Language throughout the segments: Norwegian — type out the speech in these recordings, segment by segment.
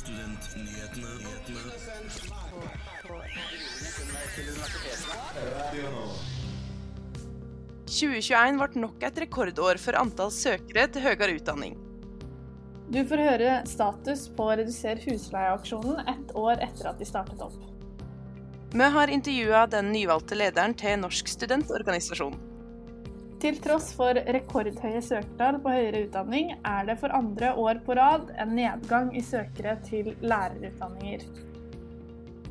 Studentnyhetene. 2021 ble nok et rekordår for antall søkere til høyere utdanning. Du får høre status på Redusere husleieaksjonen ett år etter at de startet opp. Vi har intervjua den nyvalgte lederen til Norsk studentorganisasjon. Til tross for rekordhøye søkertall på høyere utdanning, er det for andre år på rad en nedgang i søkere til lærerutdanninger.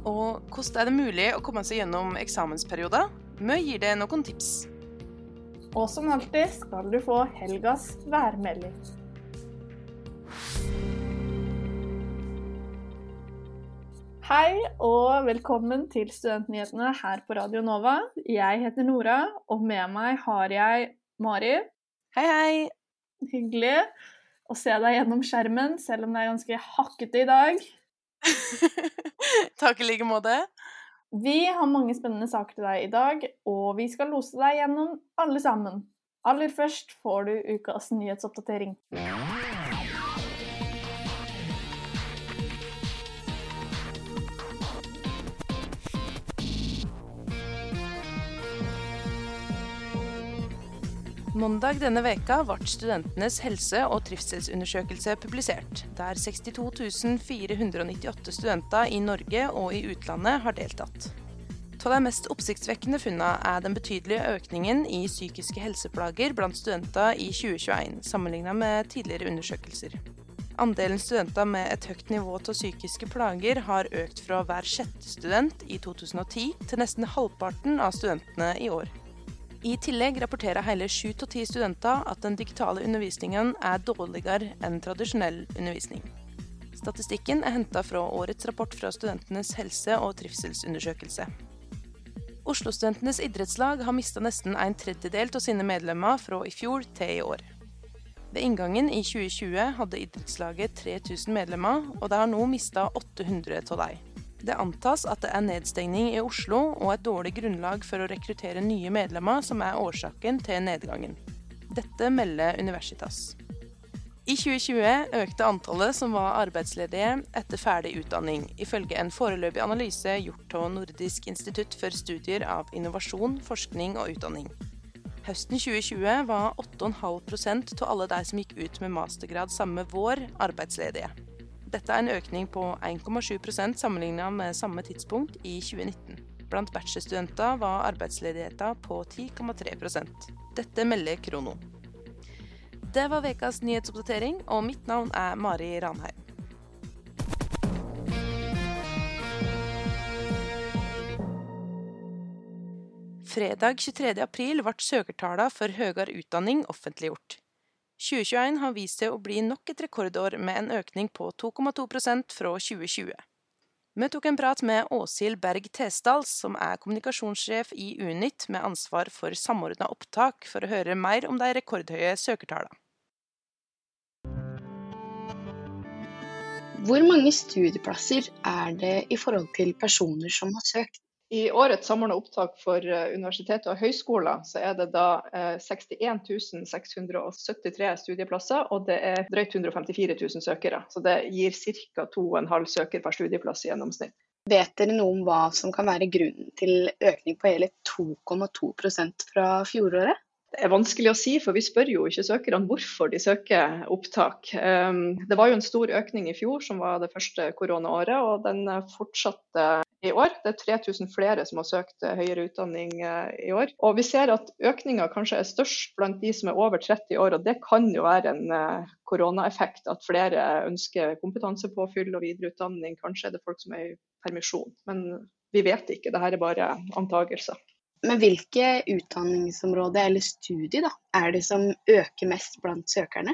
Og hvordan er det mulig å komme seg gjennom eksamensperioder? Vi gir deg noen tips. Og som alltid skal du få helgas værmelding. Hei og velkommen til Studentnyhetene her på Radio Nova. Jeg heter Nora, og med meg har jeg Mari. Hei, hei! Hyggelig å se deg gjennom skjermen, selv om det er ganske hakkete i dag. Takk i like måte. Vi har mange spennende saker til deg i dag, og vi skal lose deg gjennom alle sammen. Aller først får du ukas nyhetsoppdatering. Mandag denne veka ble studentenes helse- og trivselsundersøkelse publisert, der 62 498 studenter i Norge og i utlandet har deltatt. Av de mest oppsiktsvekkende funnene er den betydelige økningen i psykiske helseplager blant studenter i 2021, sammenlignet med tidligere undersøkelser. Andelen studenter med et høyt nivå av psykiske plager har økt fra hver sjette student i 2010 til nesten halvparten av studentene i år. I tillegg rapporterer hele sju av ti studenter at den digitale undervisningen er dårligere enn tradisjonell undervisning. Statistikken er henta fra årets rapport fra Studentenes helse- og trivselsundersøkelse. Oslo-studentenes idrettslag har mista nesten en tredjedel av sine medlemmer fra i fjor til i år. Ved inngangen i 2020 hadde idrettslaget 3000 medlemmer, og de har nå mista 800 av dem. Det antas at det er nedstengning i Oslo og et dårlig grunnlag for å rekruttere nye medlemmer som er årsaken til nedgangen. Dette melder Universitas. I 2020 økte antallet som var arbeidsledige etter ferdig utdanning, ifølge en foreløpig analyse gjort av Nordisk institutt for studier av innovasjon, forskning og utdanning. Høsten 2020 var 8,5% av alle de som gikk ut med mastergrad samme vår, arbeidsledige. Dette er en økning på 1,7% sammenlignet med samme tidspunkt i 2019. Blant bachelorstudenter var arbeidsledigheten på 10,3% Dette melder Krono. Det var ukas nyhetsoppdatering, og mitt navn er Mari Ranheim. Fredag 23. april ble søkertallene for høyere utdanning offentliggjort. 2021 har vist seg å bli nok et rekordår med en økning på 2,2% fra 2020. Vi tok en prat med Åshild Berg Tesdal, som er kommunikasjonssjef i Unit med ansvar for samordna opptak, for å høre mer om de rekordhøye søkertallene. Hvor mange studieplasser er det i forhold til personer som har søkt? I årets samordna opptak for universiteter og høyskoler så er det da 61 673 studieplasser, og det er drøyt 154 000 søkere. Så det gir ca. 2,5 søker per studieplass i gjennomsnitt. Vet dere noe om hva som kan være grunnen til økning på hele 2,2% fra fjoråret? Det er vanskelig å si, for vi spør jo ikke søkerne hvorfor de søker opptak. Det var jo en stor økning i fjor, som var det første koronaåret, og den fortsatte i år. Det er 3000 flere som har søkt høyere utdanning i år. Og vi ser at økninga kanskje er størst blant de som er over 30 år, og det kan jo være en koronaeffekt. At flere ønsker kompetansepåfyll og videreutdanning. Kanskje er det folk som er i permisjon. Men vi vet ikke, dette er bare antagelser. Men hvilke utdanningsområder eller studier da, er det som øker mest blant søkerne?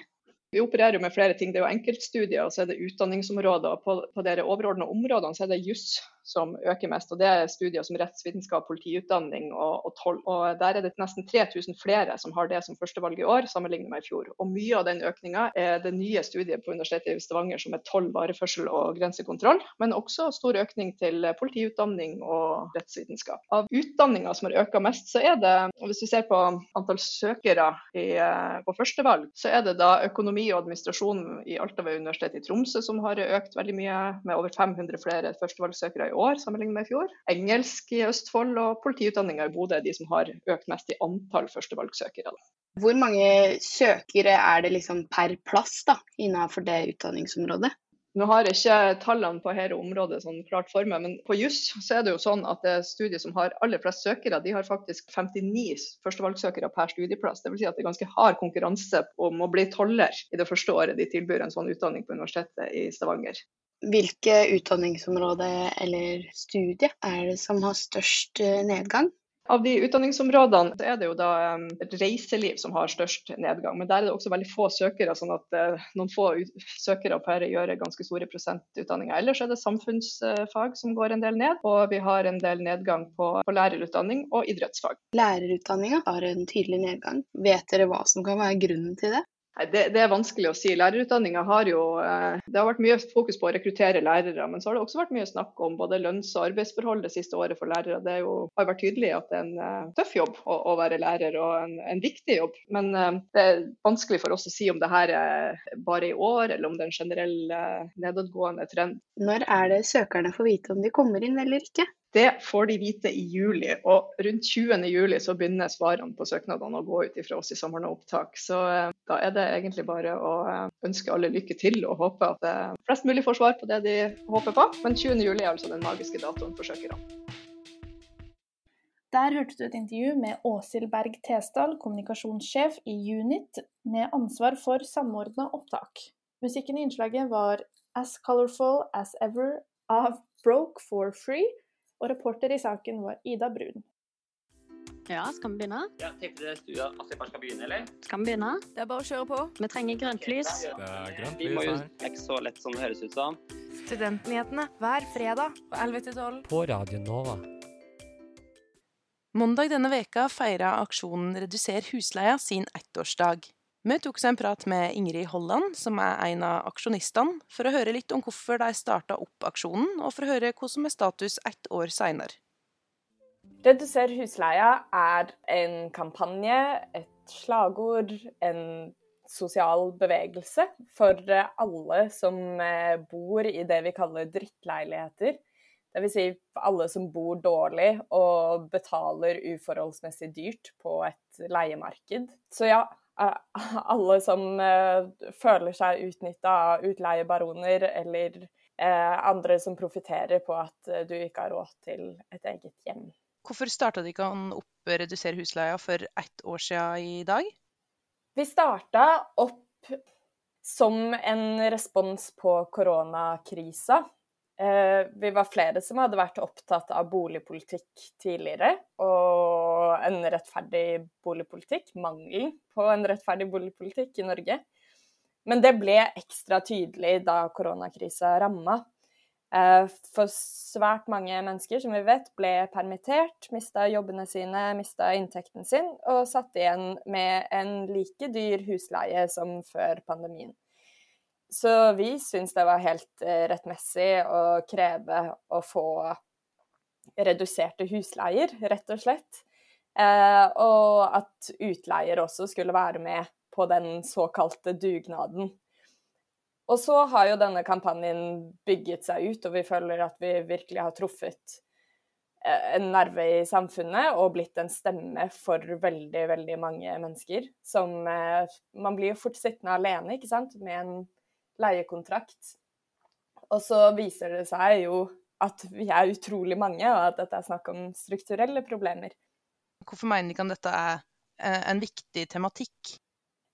Vi opererer med flere ting. Det er jo enkeltstudier og så er det utdanningsområder. På, på de overordnede områdene så er det juss som øker mest. og Det er studier som rettsvitenskap, politiutdanning og, og toll. Og Der er det nesten 3000 flere som har det som førstevalg i år, sammenlignet med i fjor. Og Mye av den økninga er det nye studiet på Universitetet i Stavanger som er toll, vareførsel og grensekontroll, men også stor økning til politiutdanning og rettsvitenskap. Av utdanninga som har økt mest, så er det, hvis vi ser på antall søkere i, eh, på førstevalg, så er det da økonomi og administrasjon i Alta ved Universitetet i Tromsø som har økt veldig mye, med over 500 flere førstevalgssøkere i år sammenlignet med i fjor. Engelsk i Østfold og politiutdanninga i Bodø er de som har økt mest i antall førstevalgsøkere. Hvor mange søkere er det liksom per plass da, innenfor det utdanningsområdet? Nå har jeg ikke tallene på dette området sånn klart for meg, men på juss så er det jo sånn at det studiet som har aller flest søkere, de har faktisk 59 førstevalgsøkere per studieplass. Dvs. Si at det er ganske hard konkurranse om å bli toller i det første året de tilbyr en sånn utdanning på Universitetet i Stavanger. Hvilke utdanningsområder eller studier er det som har størst eh, nedgang? Av de utdanningsområdene så er det jo da um, reiseliv som har størst nedgang. Men der er det også veldig få søkere, sånn at uh, noen få søkere per gjør ganske store prosentutdanninger. Ellers er det samfunnsfag som går en del ned, og vi har en del nedgang på, på lærerutdanning og idrettsfag. Lærerutdanninga har en tydelig nedgang. Vet dere hva som kan være grunnen til det? Det, det, er vanskelig å si. Lærerutdanninga har jo eh, Det har vært mye fokus på å rekruttere lærere, men så har det også vært mye snakk om både lønns- og arbeidsforhold det siste året for lærere. Det jo, har vært tydelig at det er en uh, tøff jobb å, å, være lærer, og en, en viktig jobb. Men uh, det er vanskelig for oss å si om det her er bare i år, eller om det er en generell nedadgående trend. Når er det søkerne får vite om de kommer inn eller ikke? Det får de vite i juli, og rundt 20. juli så begynner svarene på søknadene å gå ut ifra oss i Samordna opptak. Så eh, da er det egentlig bare å eh, ønske alle lykke til og håpe at eh, flest mulig får svar på det de håper på. Men 20. juli er altså den magiske datoen for søkerne. Der hørte du et intervju med Åshild Berg Tesdal, kommunikasjonssjef i Unit, med ansvar for samordna opptak. Musikken i innslaget var As Colorful As Ever av Broke for Free og reporter i saken var Ida Brun. Ja, skal vi begynne? Ja, Tenkte du at jeg bare skal begynne, eller? Skal vi begynne? Det er bare å kjøre på. Vi trenger grønt lys. Det er grønt Vi lys må jo her. det er ikke så lett som det høres ut som. Studentnyhetene hver fredag på 11 til 12. På Radio Nova. Mandag denne veka feira aksjonen Reduser husleia sin ettårsdag. Vi tok seg en prat med Ingrid Holland, som er en av aksjonistene, for å høre litt om hvorfor de starta opp aksjonen, og for å høre hva som er status ett år seinere. Reduser husleia er en kampanje, et slagord, en sosial bevegelse for alle som eh, bor i det vi kaller drittleiligheter. Dvs. Si alle som bor dårlig og betaler uforholdsmessig dyrt på et leiemarked. Så ja, alle som eh, føler seg utnytta av utleiebaroner eller andre som profitterer på at du ikke har råd til et eget hjem. Hvorfor starta de ikke opp redusere husleia for ett år siden i dag? Vi starta opp som en respons på koronakrisa. Vi var flere som hadde vært opptatt av boligpolitikk tidligere, og en rettferdig boligpolitikk, mangelen på en rettferdig boligpolitikk i Norge. Men det ble ekstra tydelig da koronakrisa ramma. For svært mange mennesker, som vi vet, ble permittert, mista jobbene sine, mista inntekten sin, og satt igjen med en like dyr husleie som før pandemien. Så vi syns det var helt rettmessig å kreve å få reduserte husleier, rett og slett. Og at utleier også skulle være med på den såkalte dugnaden. Og så har jo denne kampanjen bygget seg ut, og vi føler at vi virkelig har truffet en nerve i samfunnet og blitt en stemme for veldig, veldig mange mennesker. Som Man blir jo fort sittende alene, ikke sant, med en leiekontrakt. Og så viser det seg jo at vi er utrolig mange, og at dette er snakk om strukturelle problemer. Hvorfor mener de ikke at dette er en viktig tematikk?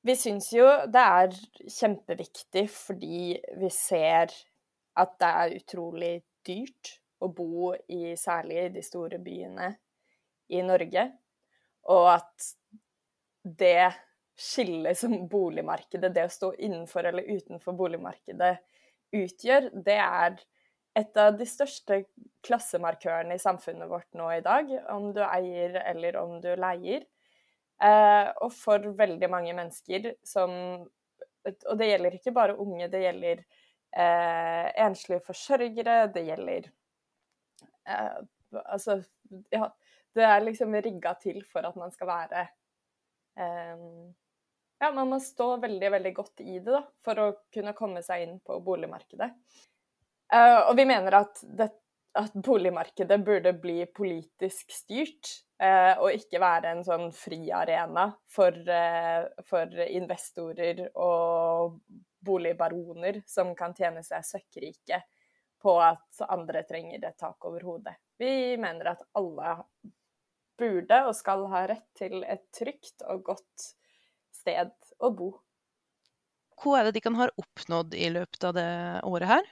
Vi syns jo det er kjempeviktig fordi vi ser at det er utrolig dyrt å bo i særlig de store byene i Norge, og at det skillet som boligmarkedet, det å stå innenfor eller utenfor boligmarkedet, utgjør, det er et av de største klassemarkørene i samfunnet vårt nå i dag, om du eier eller om du leier. Eh, og for veldig mange mennesker som Og det gjelder ikke bare unge, det gjelder eh, enslige forsørgere, det gjelder eh, Altså, ja, det er liksom rigga til for at man skal være eh, Ja, man må stå veldig, veldig godt i det da, for å kunne komme seg inn på boligmarkedet. Uh, og vi mener at, det, at, boligmarkedet burde bli politisk styrt, uh, og ikke være en sånn friarena for, uh, for investorer og boligbaroner som kan tjene seg søkkrike på at andre trenger et tak over hodet. Vi mener at alle burde og skal ha rett til et trygt og godt sted å bo. Hva er det de kan ha oppnådd i løpet av det året her?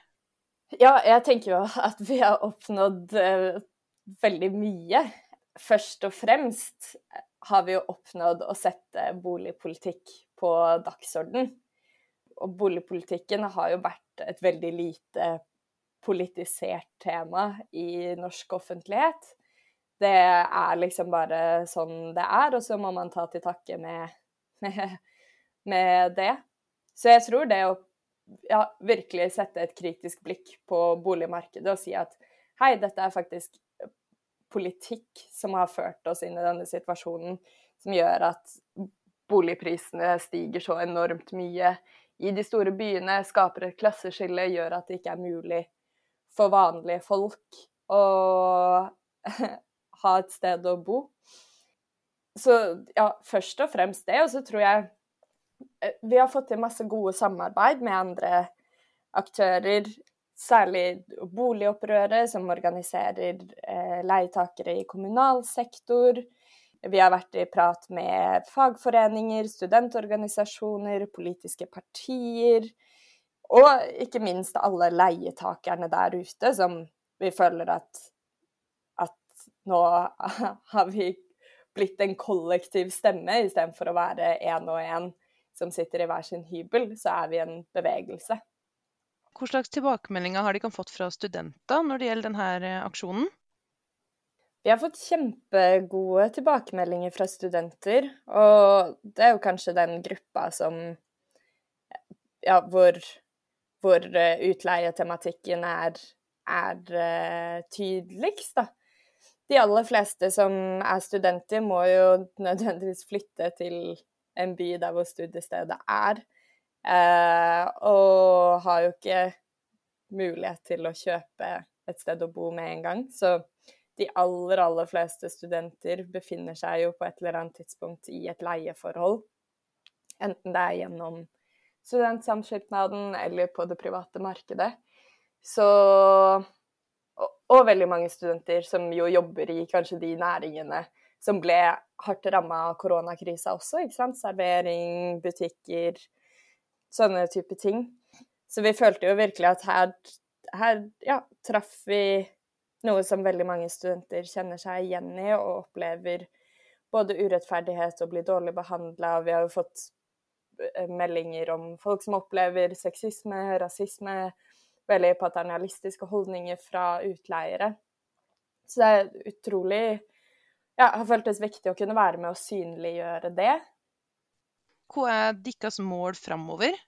Ja, jeg tenker jo at vi har oppnådd uh, veldig mye. Først og fremst har vi jo oppnådd å sette boligpolitikk på dagsorden. Og boligpolitikken har jo vært et veldig lite politisert tema i norsk offentlighet. Det er liksom bare sånn det er, og så må man ta til takke med, med, med det. Så jeg tror det å ja, virkelig sette et kritisk blikk på boligmarkedet og si at hei, dette er faktisk politikk som har ført oss inn i denne situasjonen, som gjør at boligprisene stiger så enormt mye i de store byene, skaper et klasseskille, gjør at det ikke er mulig for vanlige folk å ha et sted å bo. Så ja, først og fremst det. Og så tror jeg vi har fått til masse gode samarbeid med andre aktører, særlig Boligopprøret, som organiserer eh, leietakere i kommunal sektor. Vi har vært i prat med fagforeninger, studentorganisasjoner, politiske partier. Og ikke minst alle leietakerne der ute, som vi føler at, at nå har vi blitt en kollektiv stemme istedenfor å være én og én som sitter i hver sin hybel, så er vi en bevegelse. Hva slags tilbakemeldinger har de fått fra studenter når det gjelder denne eh, aksjonen? Vi har fått kjempegode tilbakemeldinger fra studenter, og det er jo kanskje den gruppa som ja, hvor, hvor eh, utleietematikken er, er uh, tydeligst, da. De aller fleste som er studenter, må jo nødvendigvis flytte til en by der hvor studiestedet er. Eh, og har jo ikke mulighet til å kjøpe et sted å bo med en gang. Så de aller, aller fleste studenter befinner seg jo på et eller annet tidspunkt i et leieforhold. Enten det er gjennom studentsamskipnaden eller på det private markedet. Så og, og veldig mange studenter som jo jobber i kanskje de næringene som ble hardt ramma av koronakrisa også. ikke sant? Servering, butikker, sånne type ting. Så vi følte jo virkelig at her, her ja, traff vi noe som veldig mange studenter kjenner seg igjen i, og opplever både urettferdighet og blir dårlig behandla. Vi har jo fått eh, meldinger om folk som opplever sexisme, rasisme, veldig paternalistiske holdninger fra utleiere. Så det er utrolig ja, har føltes viktig å kunne være med og synliggjøre det. Hva er deres mål framover?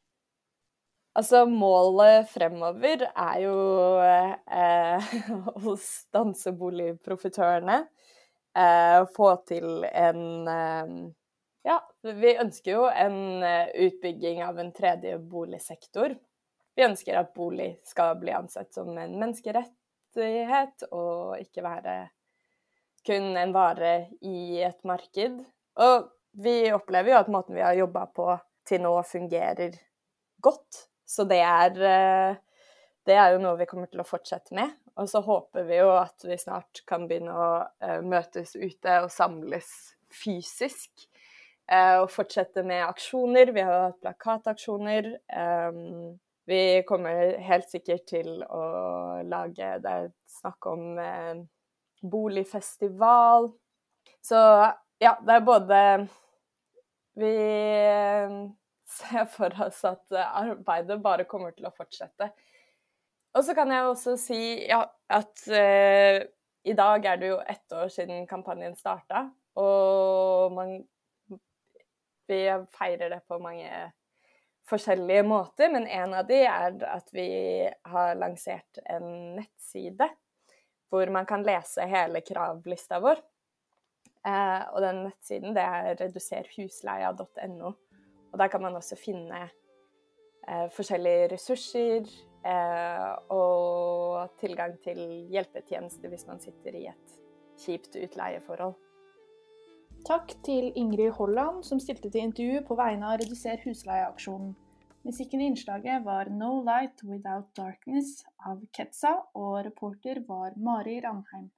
Altså, målet fremover er jo eh, hos danseboligprofitørene eh, få til en eh, Ja, vi ønsker jo en eh, utbygging av en tredje boligsektor. Vi ønsker at bolig skal bli ansett som en menneskerettighet og ikke være kun en vare i et marked. Og vi opplever jo at måten vi har jobba på til nå, fungerer godt. Så det er, eh, det er jo noe vi kommer til å fortsette med. Og så håper vi jo at vi snart kan begynne å eh, møtes ute og samles fysisk. Eh, og fortsette med aksjoner. Vi har hatt plakataksjoner. Vi kommer helt sikkert til å lage Det er snakk om boligfestival. Så ja, det er både Vi ser for oss at arbeidet bare kommer til å fortsette. Og så kan jeg også si ja, at uh, i dag er det jo ett år siden kampanjen starta, og man Vi feirer det på mange forskjellige måter, men en av de er at vi har lansert en nettside hvor man kan lese hele kravlista vår. Eh, og den nettsiden det er reduserhusleia.no. Og der kan man også finne eh, forskjellige ressurser eh, og tilgang til hjelpetjenester hvis man sitter i et kjipt utleieforhold. Takk til Ingrid Holland, som stilte til intervju på vegne av Reduser husleieaksjonen. Musikken i innslaget var 'No Light Without Darkness' av Ketsa, og reporter var Mari Ranheim.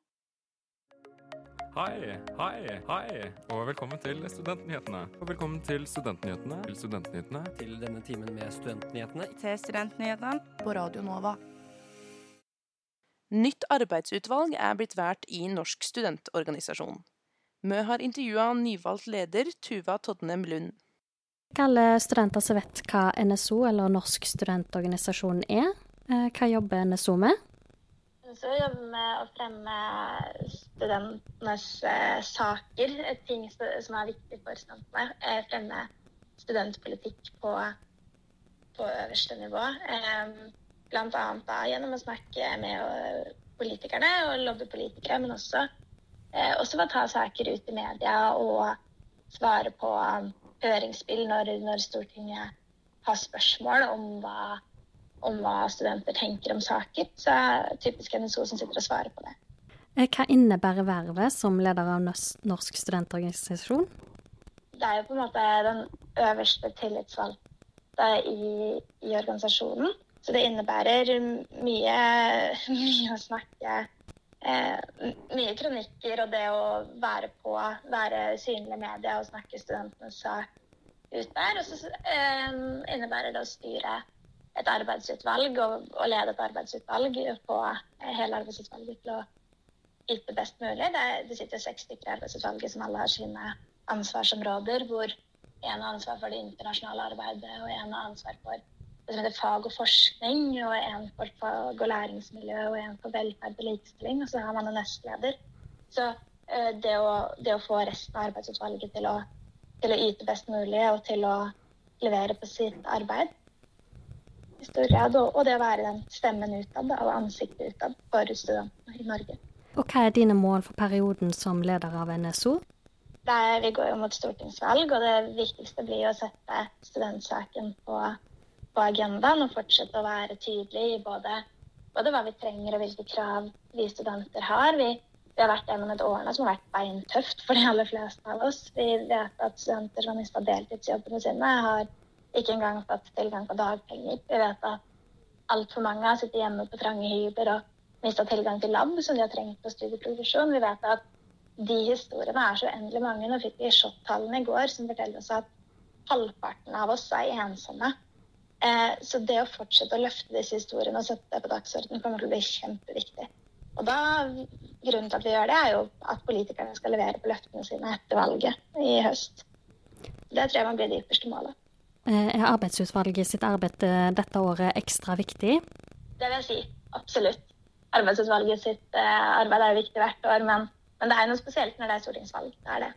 Hei, hei, hei, og velkommen til Studentnyhetene. Og velkommen til Studentnyhetene. Til Studentnyhetene. Til denne timen med Studentnyhetene. Til Studentnyhetene. På Radio Nova. Nytt arbeidsutvalg er blitt valgt i Norsk studentorganisasjon. Mø har intervjua nyvalgt leder Tuva Todnem Lund. Alle studenter som vet hva NSO, eller Norsk studentorganisasjon, er. Eh, hva jobber NSO med? NSO jobber med å fremme studentenes eh, saker, ting som er viktig for studentene. Eh, fremme studentpolitikk på, på øverste nivå. Blant annet gjennom å snakke med politikerne og lobbypolitikere, men også, også å ta saker ut i media og svare på høringsspill når, når Stortinget har spørsmål om hva om hva studenter tenker om saker. Så er det typisk NSO som sitter og svarer på det. Eh, hva innebærer vervet som leder av Norsk studentorganisasjon? Det er jo på en måte den øverste tillitsvalgte i, i organisasjonen. Så det innebærer mye, mye å snakke eh, Mye kronikker og det å være på, være synlig i media og snakke studentenes sak ut der. Og så eh, innebærer det å styre et arbeidsutvalg og, og lede et arbeidsutvalg og få hele arbeidsutvalget til å yte best mulig. Det, det sitter seks stykker i arbeidsutvalget som alle har sine ansvarsområder, hvor en har ansvar for det internasjonale arbeidet, og en har ansvar for som heter fag og forskning, og en for fag og læringsmiljø, og en for velferd og likestilling, og så har man en nestleder. Så uh, det, å, det, å, få resten av arbeidsutvalget til å, til å yte best mulig og til å levere på sitt arbeid, i stor grad. Og, det å være den stemmen utad og ansiktet utad for studentene i Norge. Og Hva er dine mål for perioden som leder av NSO? Er, vi går jo mot stortingsvalg, og det viktigste blir å sette studentsaken på, på agendaen og fortsette å være tydelig i både, både, hva vi trenger og hvilke krav vi studenter har. Vi, vi har vært gjennom et årene som har vært beintøft for de aller fleste av oss. Vi vet at studenter som har mista deltidsjobbene sine, har ikke engang fått tilgang på dagpenger. Vi vet at altfor mange har sittet hjemme på trange hybler og mista tilgang til lab som de har trengt på studieprogresjon. Vi vet at de historiene er så uendelig mange. Nå fikk vi SHoT-tallene i går som forteller oss at halvparten av oss er ensomme. Eh, så det å fortsette å løfte disse historiene og sette det på dagsordenen kommer til å bli kjempeviktig. Og da, Grunnen til at vi gjør det, er jo at politikerne skal levere på løftene sine etter valget i høst. Det tror jeg må bli det ypperste målet. Eh, er arbeidsutvalget sitt arbeid eh, dette året ekstra viktig? Det vil jeg si. Absolutt. Arbeidsutvalget sitt eh, arbeid er viktig hvert år, men, men det er noe spesielt når det er stortingsvalg. Det er det.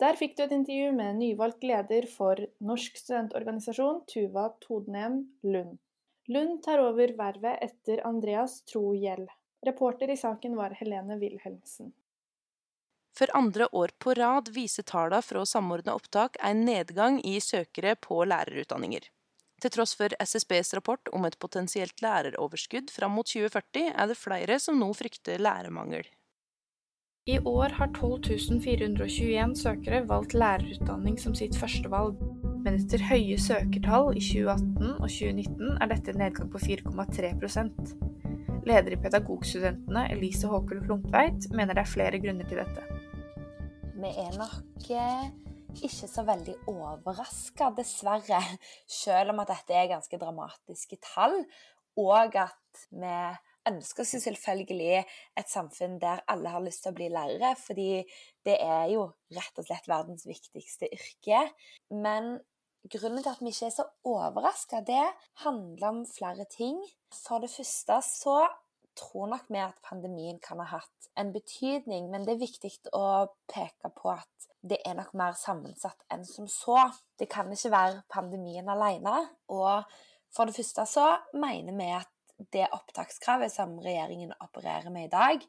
Der fikk du et intervju med nyvalgt leder for Norsk studentorganisasjon, Tuva Todnem Lund. Lund tar over vervet etter Andreas Tro Gjell. Reporter i saken var Helene Wilhelmsen. For andre år på rad viser tallene fra Samordna opptak en nedgang i søkere på lærerutdanninger. Til tross for SSBs rapport om et potensielt læreroverskudd fram mot 2040, er det flere som nå frykter lærermangel. I år har 12.421 søkere valgt lærerutdanning som sitt førstevalg. Men etter høye søkertall i 2018 og 2019 er dette en nedgang på 4,3% Leder i Pedagogstudentene, Elise Håkul Klumtveit, mener det er flere grunner til dette vi er nok eh, ikke så veldig overraska, dessverre. Selv om at dette er ganske dramatiske tall, og at vi ønsker seg selvfølgelig et samfunn der alle har lyst til å bli lærere, fordi det er jo rett og slett verdens viktigste yrke. Men grunnen til at vi ikke er så overraska, det handler om flere ting. For det første så tror nok vi at pandemien kan ha hatt en betydning, men det er viktig å peke på at det er nok mer sammensatt enn som så. Det kan ikke være pandemien alene. Og for det første så mener vi at det opptakskravet som regjeringen opererer med i dag,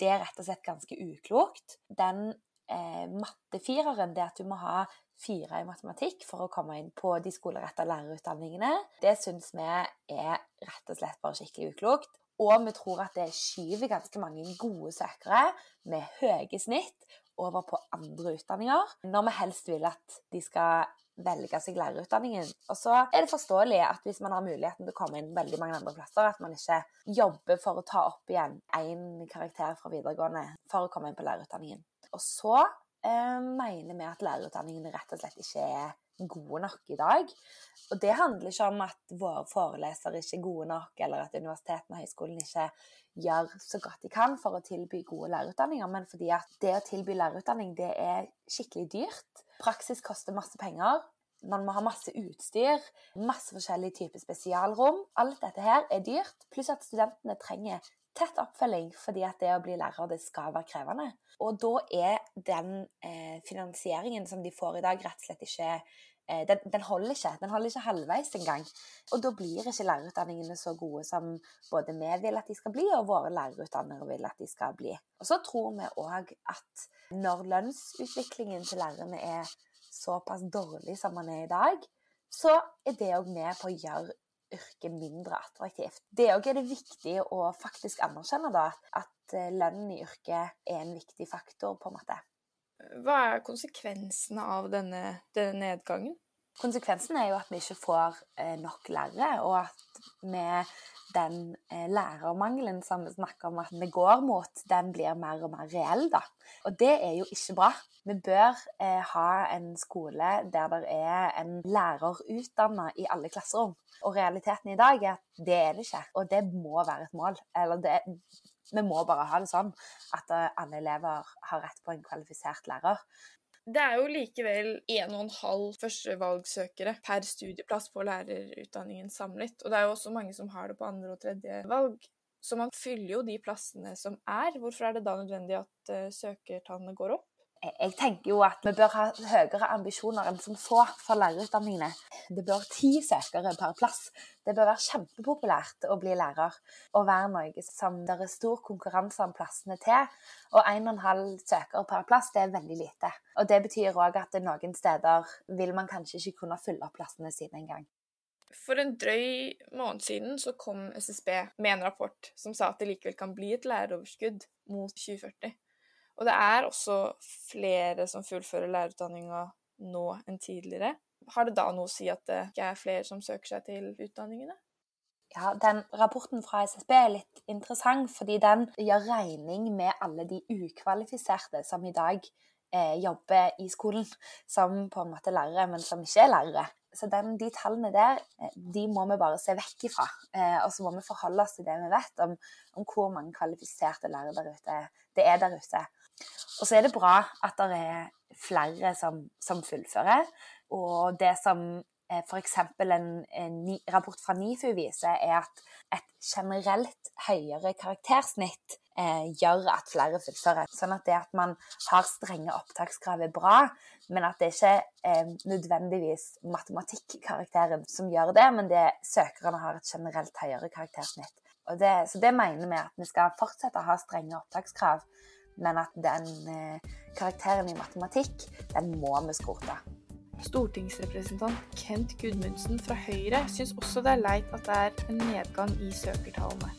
det er rett og slett ganske uklokt. Den eh, mattefireren, det at du må ha fire i matematikk for å komme inn på de skoleretta lærerutdanningene, det syns vi er rett og slett bare skikkelig uklokt. Og vi tror at det skyver ganske mange gode søkere med høye snitt over på andre utdanninger, når vi helst vil at de skal velge seg lærerutdanningen. Og så er det forståelig at hvis man har muligheten til å komme inn veldig mange andre plasser, at man ikke jobber for å ta opp igjen én karakter fra videregående for å komme inn på lærerutdanningen. Og så eh, mener vi at lærerutdanningene rett og slett ikke er gode nok i dag. Og det handler ikke om at våre forelesere ikke er gode nok, eller at universitetene og høyskolen ikke gjør så godt de kan for å tilby gode lærerutdanninger, men fordi at det å tilby lærerutdanning, det er skikkelig dyrt. Praksis koster masse penger. Man må ha masse utstyr, masse forskjellige typer spesialrom. Alt dette her er dyrt, pluss at studentene trenger tett oppfølging fordi at det å bli lærer det skal være krevende. Og da er den eh, finansieringen som de får i dag, rett og slett ikke den, den, holder ikke. Den holder ikke halvveis engang. Og da blir ikke lærerutdanningene så gode som både vi vil at de skal bli, og våre lærerutdannere vil at de skal bli. Og så tror vi òg at når lønnsutviklingen til lærerne er såpass dårlig som man er i dag, så er det òg med på å gjøre yrket mindre attraktivt. Det òg er det viktig å faktisk anerkjenne da, at eh, lønnen i yrket er en viktig faktor, på en måte. Hva er konsekvensene av denne, denne nedgangen? Konsekvensen er jo at vi ikke får eh, nok lærere, og at med den eh, lærermangelen som vi snakker om at vi går mot, den blir mer og mer reell. da. Og det er jo ikke bra. Vi bør eh, ha en skole der det er en lærer utdanna i alle klasserom. Og realiteten i dag er at det er det ikke, og det må være et mål. Eller det, vi må bare ha det sånn at eh, alle elever har rett på en kvalifisert lærer. Det er jo likevel 1,5 førstevalgsøkere per studieplass på lærerutdanningen samlet. Og det er jo også mange som har det på andre og tredje valg. Så man fyller jo de plassene som er. Hvorfor er det da nødvendig at uh, søkertallene går opp? Jeg tenker jo at vi bør ha høyere ambisjoner enn som så for lærerutdanningene. Det bør ti søkere per plass. Det bør være kjempepopulært å bli lærer og være noe som det er stor konkurranse om plassene til. Og 1,5 søkere per plass, det er veldig lite. Og det betyr òg at noen steder vil man kanskje ikke kunne fylle opp plassene sine engang. For en drøy måned siden så kom SSB med en rapport som sa at det likevel kan bli et læreroverskudd mot 2040. Og det er også flere som fullfører lærerutdanninga nå enn tidligere. Har det da noe å si at det ikke er flere som søker seg til utdanningene? Ja, den Rapporten fra SSB er litt interessant, fordi den gjør regning med alle de ukvalifiserte som i dag eh, jobber i skolen som på en måte lærere, men som ikke er lærere. Så den, de tallene der eh, de må vi bare se vekk ifra. Eh, og så må vi forholde oss til det vi vet om, om hvor mange kvalifiserte lærere der det er der ute. Og så er det bra at det er flere som, som fullfører. Og det som eh, f.eks. En, en rapport fra NIFU viser, er at et generelt høyere karaktersnitt eh, gjør at flere fullfører. Sånn at det at man har strenge opptakskrav er bra, men at det ikke er nødvendigvis matematikkarakteren som gjør det, men det søkerne har et generelt høyere karaktersnitt. Det, så det mener vi at vi skal fortsette å ha strenge opptakskrav men at den eh, karakteren i matematikk, den må vi skrote. Stortingsrepresentant Kent Gudmundsen fra Høyre syns også det er leit at det er en nedgang i søkertallene.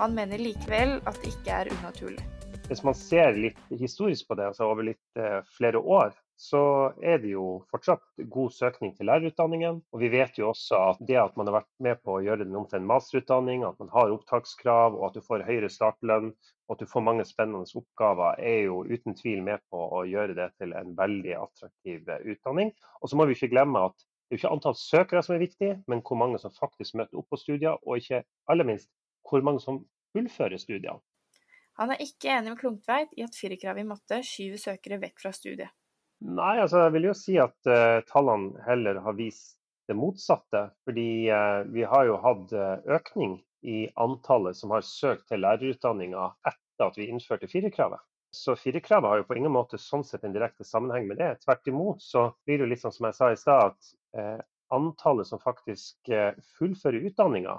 Han mener likevel at det ikke er unaturlig. Hvis man ser litt historisk på det, altså over litt eh, flere år, så er det jo fortsatt god søkning til lærerutdanningen. Og vi vet jo også at det at man har vært med på å gjøre den om til en masterutdanning, at man har opptakskrav og at du får høyere startlønn og at du får mange spennende oppgaver, er jo uten tvil med på å gjøre det til en veldig attraktiv utdanning. Og så må vi ikke glemme at det er ikke antall søkere som er viktig, men hvor mange som faktisk møter opp på studier, og ikke aller minst hvor mange som fullfører studiene. Han er ikke enig med Klungtveit i at firerkravet i matte skyver søkere vekk fra studiet. Nei, altså jeg vil jo si at uh, tallene heller har vist det motsatte. Fordi uh, vi har jo hatt uh, økning i antallet som har søkt til lærerutdanninga etter at vi innførte firerkravet. Så firerkravet har jo på ingen måte sånn sett en direkte sammenheng med det. Tvert imot så blir det jo litt sånn som jeg sa i stad, at antallet som faktisk fullfører utdanninga,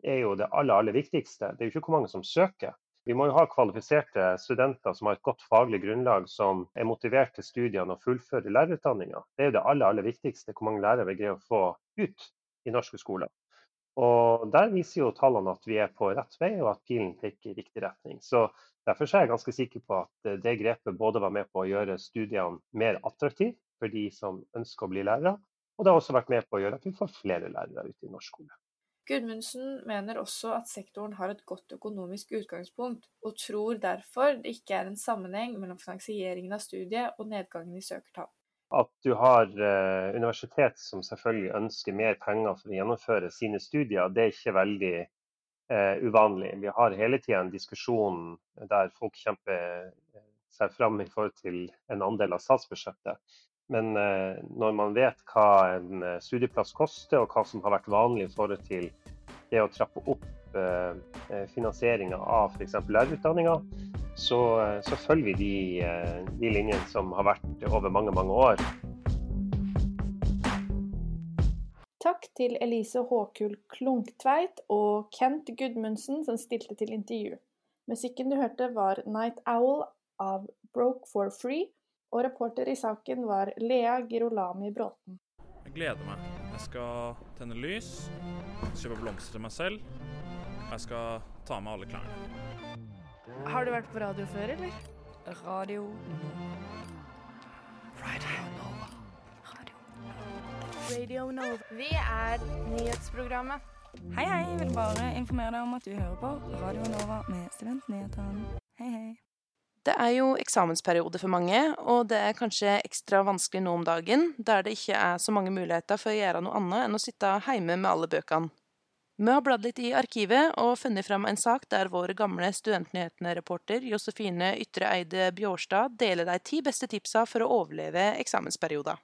er jo det aller, aller viktigste. Det er jo ikke hvor mange som søker. Vi må jo ha kvalifiserte studenter som har et godt faglig grunnlag, som er motivert til studiene og fullfører lærerutdanninga. Det er jo det aller, aller viktigste, hvor mange lærere vi greier å få ut i norske skoler. Og Der viser jo tallene at vi er på rett vei, og at pilen peker i riktig retning. Så Derfor er jeg ganske sikker på at det grepet både var med på å gjøre studiene mer attraktive for de som ønsker å bli lærere, og det har også vært med på å gjøre at vi får flere lærere ute i norsk skole. Gudmundsen mener også at sektoren har et godt økonomisk utgangspunkt, og tror derfor det ikke er en sammenheng mellom finansieringen av studiet og nedgangen i søkertall. At du har eh, universitet som selvfølgelig ønsker mer penger for å gjennomføre sine studier, det er ikke veldig eh, uvanlig. Vi har hele tida en diskusjon der folk kjemper eh, seg fram i forhold til en andel av statsbudsjettet. Men eh, når man vet hva en eh, studieplass koster, og hva som har vært vanlig i forhold til det å trappe opp eh, finansieringa av f.eks. lærerutdanninga, så, så, følger vi de, de linjene som har vært over mange, mange år. Takk til Elise Håkul Klunktveit og Kent Gudmundsen som stilte til intervju. Musikken du hørte var 'Night Owl' av Broke for Free og reporter i saken var Lea Girolami Bråten. Jeg gleder meg. Jeg skal tenne lys, kjøpe blomster til meg selv. Jeg skal ta med alle klærne. Har du vært på radio før, eller? Radio Radio Nova. Radio Radio Nova. Vi er nyhetsprogrammet. Hei, hei. Jeg vil bare informere deg om at du hører på Radio Nova med Studentnyhetene. Hei, hei. Det er jo eksamensperiode for mange, og det er kanskje ekstra vanskelig nå om dagen, der det ikke er så mange muligheter for å gjøre noe annet enn å sitte hjemme med alle bøkene. Vi har bladd litt i arkivet og funnet fram en sak der vår gamle Studentnyhetene-reporter Josefine Ytre Eide Bjårstad deler de ti beste tipsa for å overleve eksamensperioden.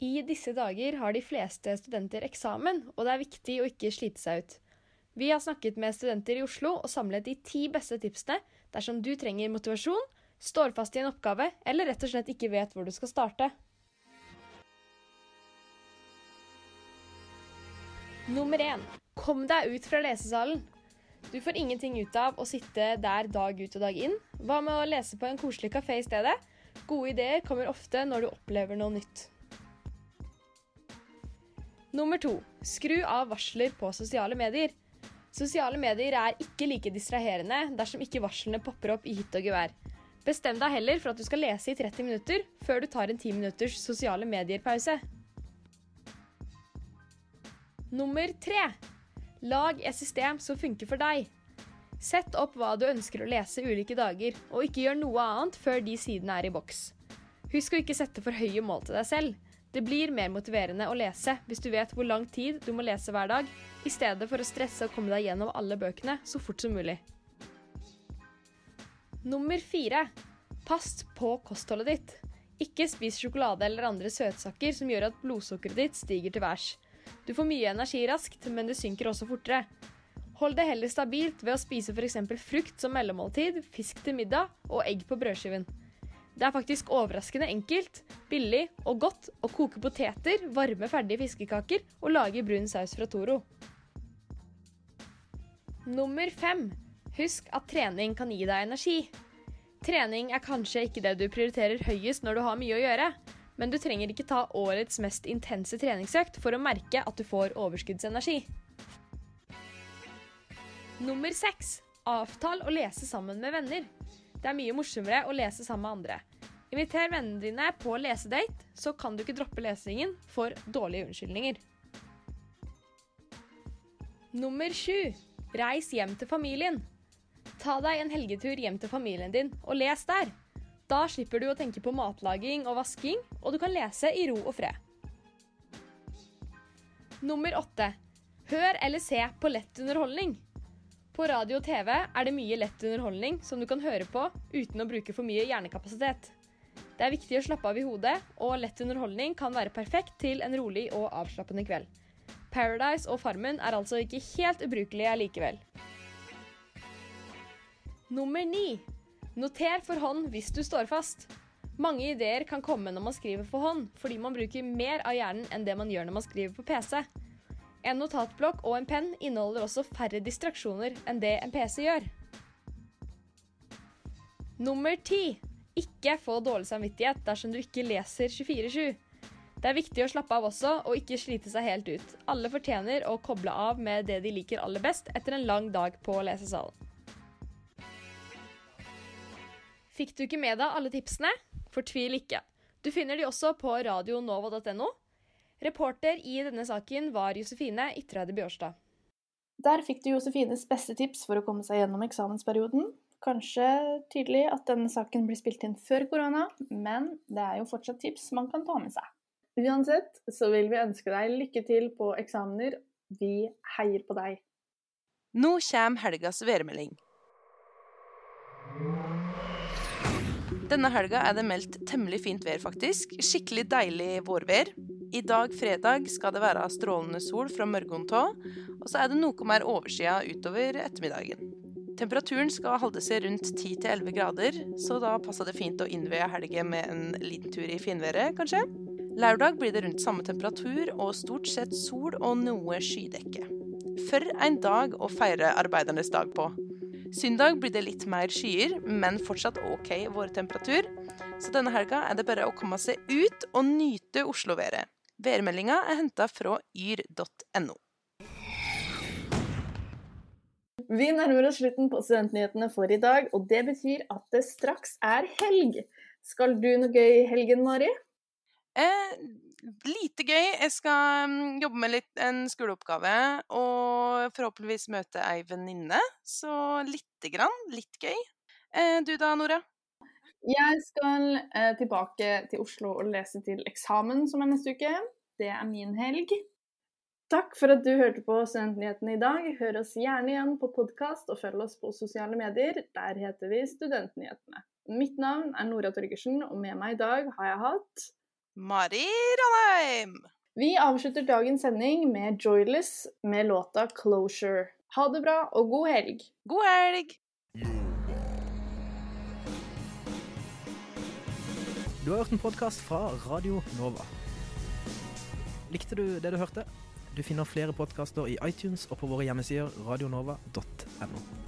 I disse dager har de fleste studenter eksamen, og det er viktig å ikke slite seg ut. Vi har snakket med studenter i Oslo og samlet de ti beste tipsene dersom du trenger motivasjon, står fast i en oppgave eller rett og slett ikke vet hvor du skal starte. Nummer én kom deg ut fra lesesalen. Du får ingenting ut av å sitte der dag ut og dag inn. Hva med å lese på en koselig kafé i stedet? Gode ideer kommer ofte når du opplever noe nytt. Nummer to skru av varsler på sosiale medier. Sosiale medier er ikke like distraherende dersom ikke varslene popper opp i hytt og gevær. Bestem deg heller for at du skal lese i 30 minutter før du tar en 10 minutters sosiale medier-pause. Nummer tre. Lag et system som funker for deg. Sett opp hva du ønsker å lese ulike dager, og ikke gjør noe annet før de sidene er i boks. Husk å ikke sette for høye mål til deg selv. Det blir mer motiverende å lese hvis du vet hvor lang tid du må lese hver dag, i stedet for å stresse og komme deg gjennom alle bøkene så fort som mulig. Nummer fire pass på kostholdet ditt. Ikke spis sjokolade eller andre søtsaker som gjør at blodsukkeret ditt stiger til værs. Du får mye energi raskt, men det synker også fortere. Hold det heller stabilt ved å spise f.eks. frukt som mellommåltid, fisk til middag og egg på brødskiven. Det er faktisk overraskende enkelt, billig og godt å koke poteter, varme ferdige fiskekaker og lage brun saus fra Toro. Nummer fem. Husk at trening kan gi deg energi. Trening er kanskje ikke det du prioriterer høyest når du har mye å gjøre, men du trenger ikke ta årets mest intense treningsøkt for å merke at du får overskuddsenergi. Nummer seks. Avtal å lese sammen med venner. Det er mye morsommere å lese sammen med andre. Inviter vennene dine på lesedate, så kan du ikke droppe lesingen for dårlige unnskyldninger. Nummer sju reis hjem til familien. Ta deg en helgetur hjem til familien din, og les der. Da slipper du å tenke på matlaging og vasking, og du kan lese i ro og fred. Nummer åtte hør eller se på lett underholdning. På radio og TV er det mye lett underholdning som du kan høre på uten å bruke for mye hjernekapasitet. Det er viktig å slappe av i hodet, og lett underholdning kan være perfekt til en rolig og avslappende kveld. Paradise og Farmen er altså ikke helt ubrukelige allikevel. Nummer ni. Noter for hånd hvis du står fast. Mange ideer kan komme når man skriver for hånd, fordi man bruker mer av hjernen enn det man gjør når man skriver på PC. En notatblokk og en penn inneholder også færre distraksjoner enn det en PC gjør. Nummer ti. Ikke få dårlig samvittighet dersom du ikke leser 24-7. Det er viktig å slappe av også, og ikke slite seg helt ut. Alle fortjener å koble av med det de liker aller best etter en lang dag på lesesalen. Fikk du ikke med deg alle tipsene? Fortvil ikke. Du finner de også på radionova.no. Reporter i denne saken var Josefine Ytreide Bjørstad. Der fikk du Josefines beste tips for å komme seg gjennom eksamensperioden. Kanskje tydelig at denne saken blir spilt inn før korona, men det er jo fortsatt tips man kan ta med seg. Uansett så vil vi ønske deg lykke til på eksamener. Vi heier på deg. Nå kommer helgas værmelding. Denne helga er det meldt temmelig fint vær, faktisk. Skikkelig deilig vårvær. I dag, fredag, skal det være strålende sol fra morgenen av, og så er det noe mer overskya utover ettermiddagen. Temperaturen skal holde seg rundt 10-11 grader, så da passer det fint å innveie helga med en liten tur i finværet, kanskje. Lørdag blir det rundt samme temperatur og stort sett sol og noe skydekke. For en dag å feire arbeidernes dag på. Søndag blir det litt mer skyer, men fortsatt OK vårtemperatur. Så denne helga er det bare å komme seg ut og nyte Oslo-været. Værmeldinga er henta fra yr.no. Vi nærmer oss slutten på Studentnyhetene for i dag, og det betyr at det straks er helg. Skal du noe gøy i helgen, Mari? Eh, lite gøy. Jeg skal mm, jobbe med litt, en skoleoppgave og forhåpentligvis møte ei venninne. Så lite grann. Litt gøy. Eh, du da, Nora? Jeg skal eh, tilbake til Oslo og lese til eksamen, som er neste uke. Det er min helg. Takk for at du hørte på Studentnyhetene i dag. Hør oss gjerne igjen på podkast, og følg oss på sosiale medier. Der heter vi Studentnyhetene. Mitt navn er Nora Torgersen, og med meg i dag har jeg hatt Mari Ranheim. Vi avslutter dagens sending med Joyless med låta 'Closure'. Ha det bra og god helg. God helg! Du har hørt en podkast fra Radio Nova. Likte du det du hørte? Du finner flere podkaster i iTunes og på våre hjemmesider radionova.no.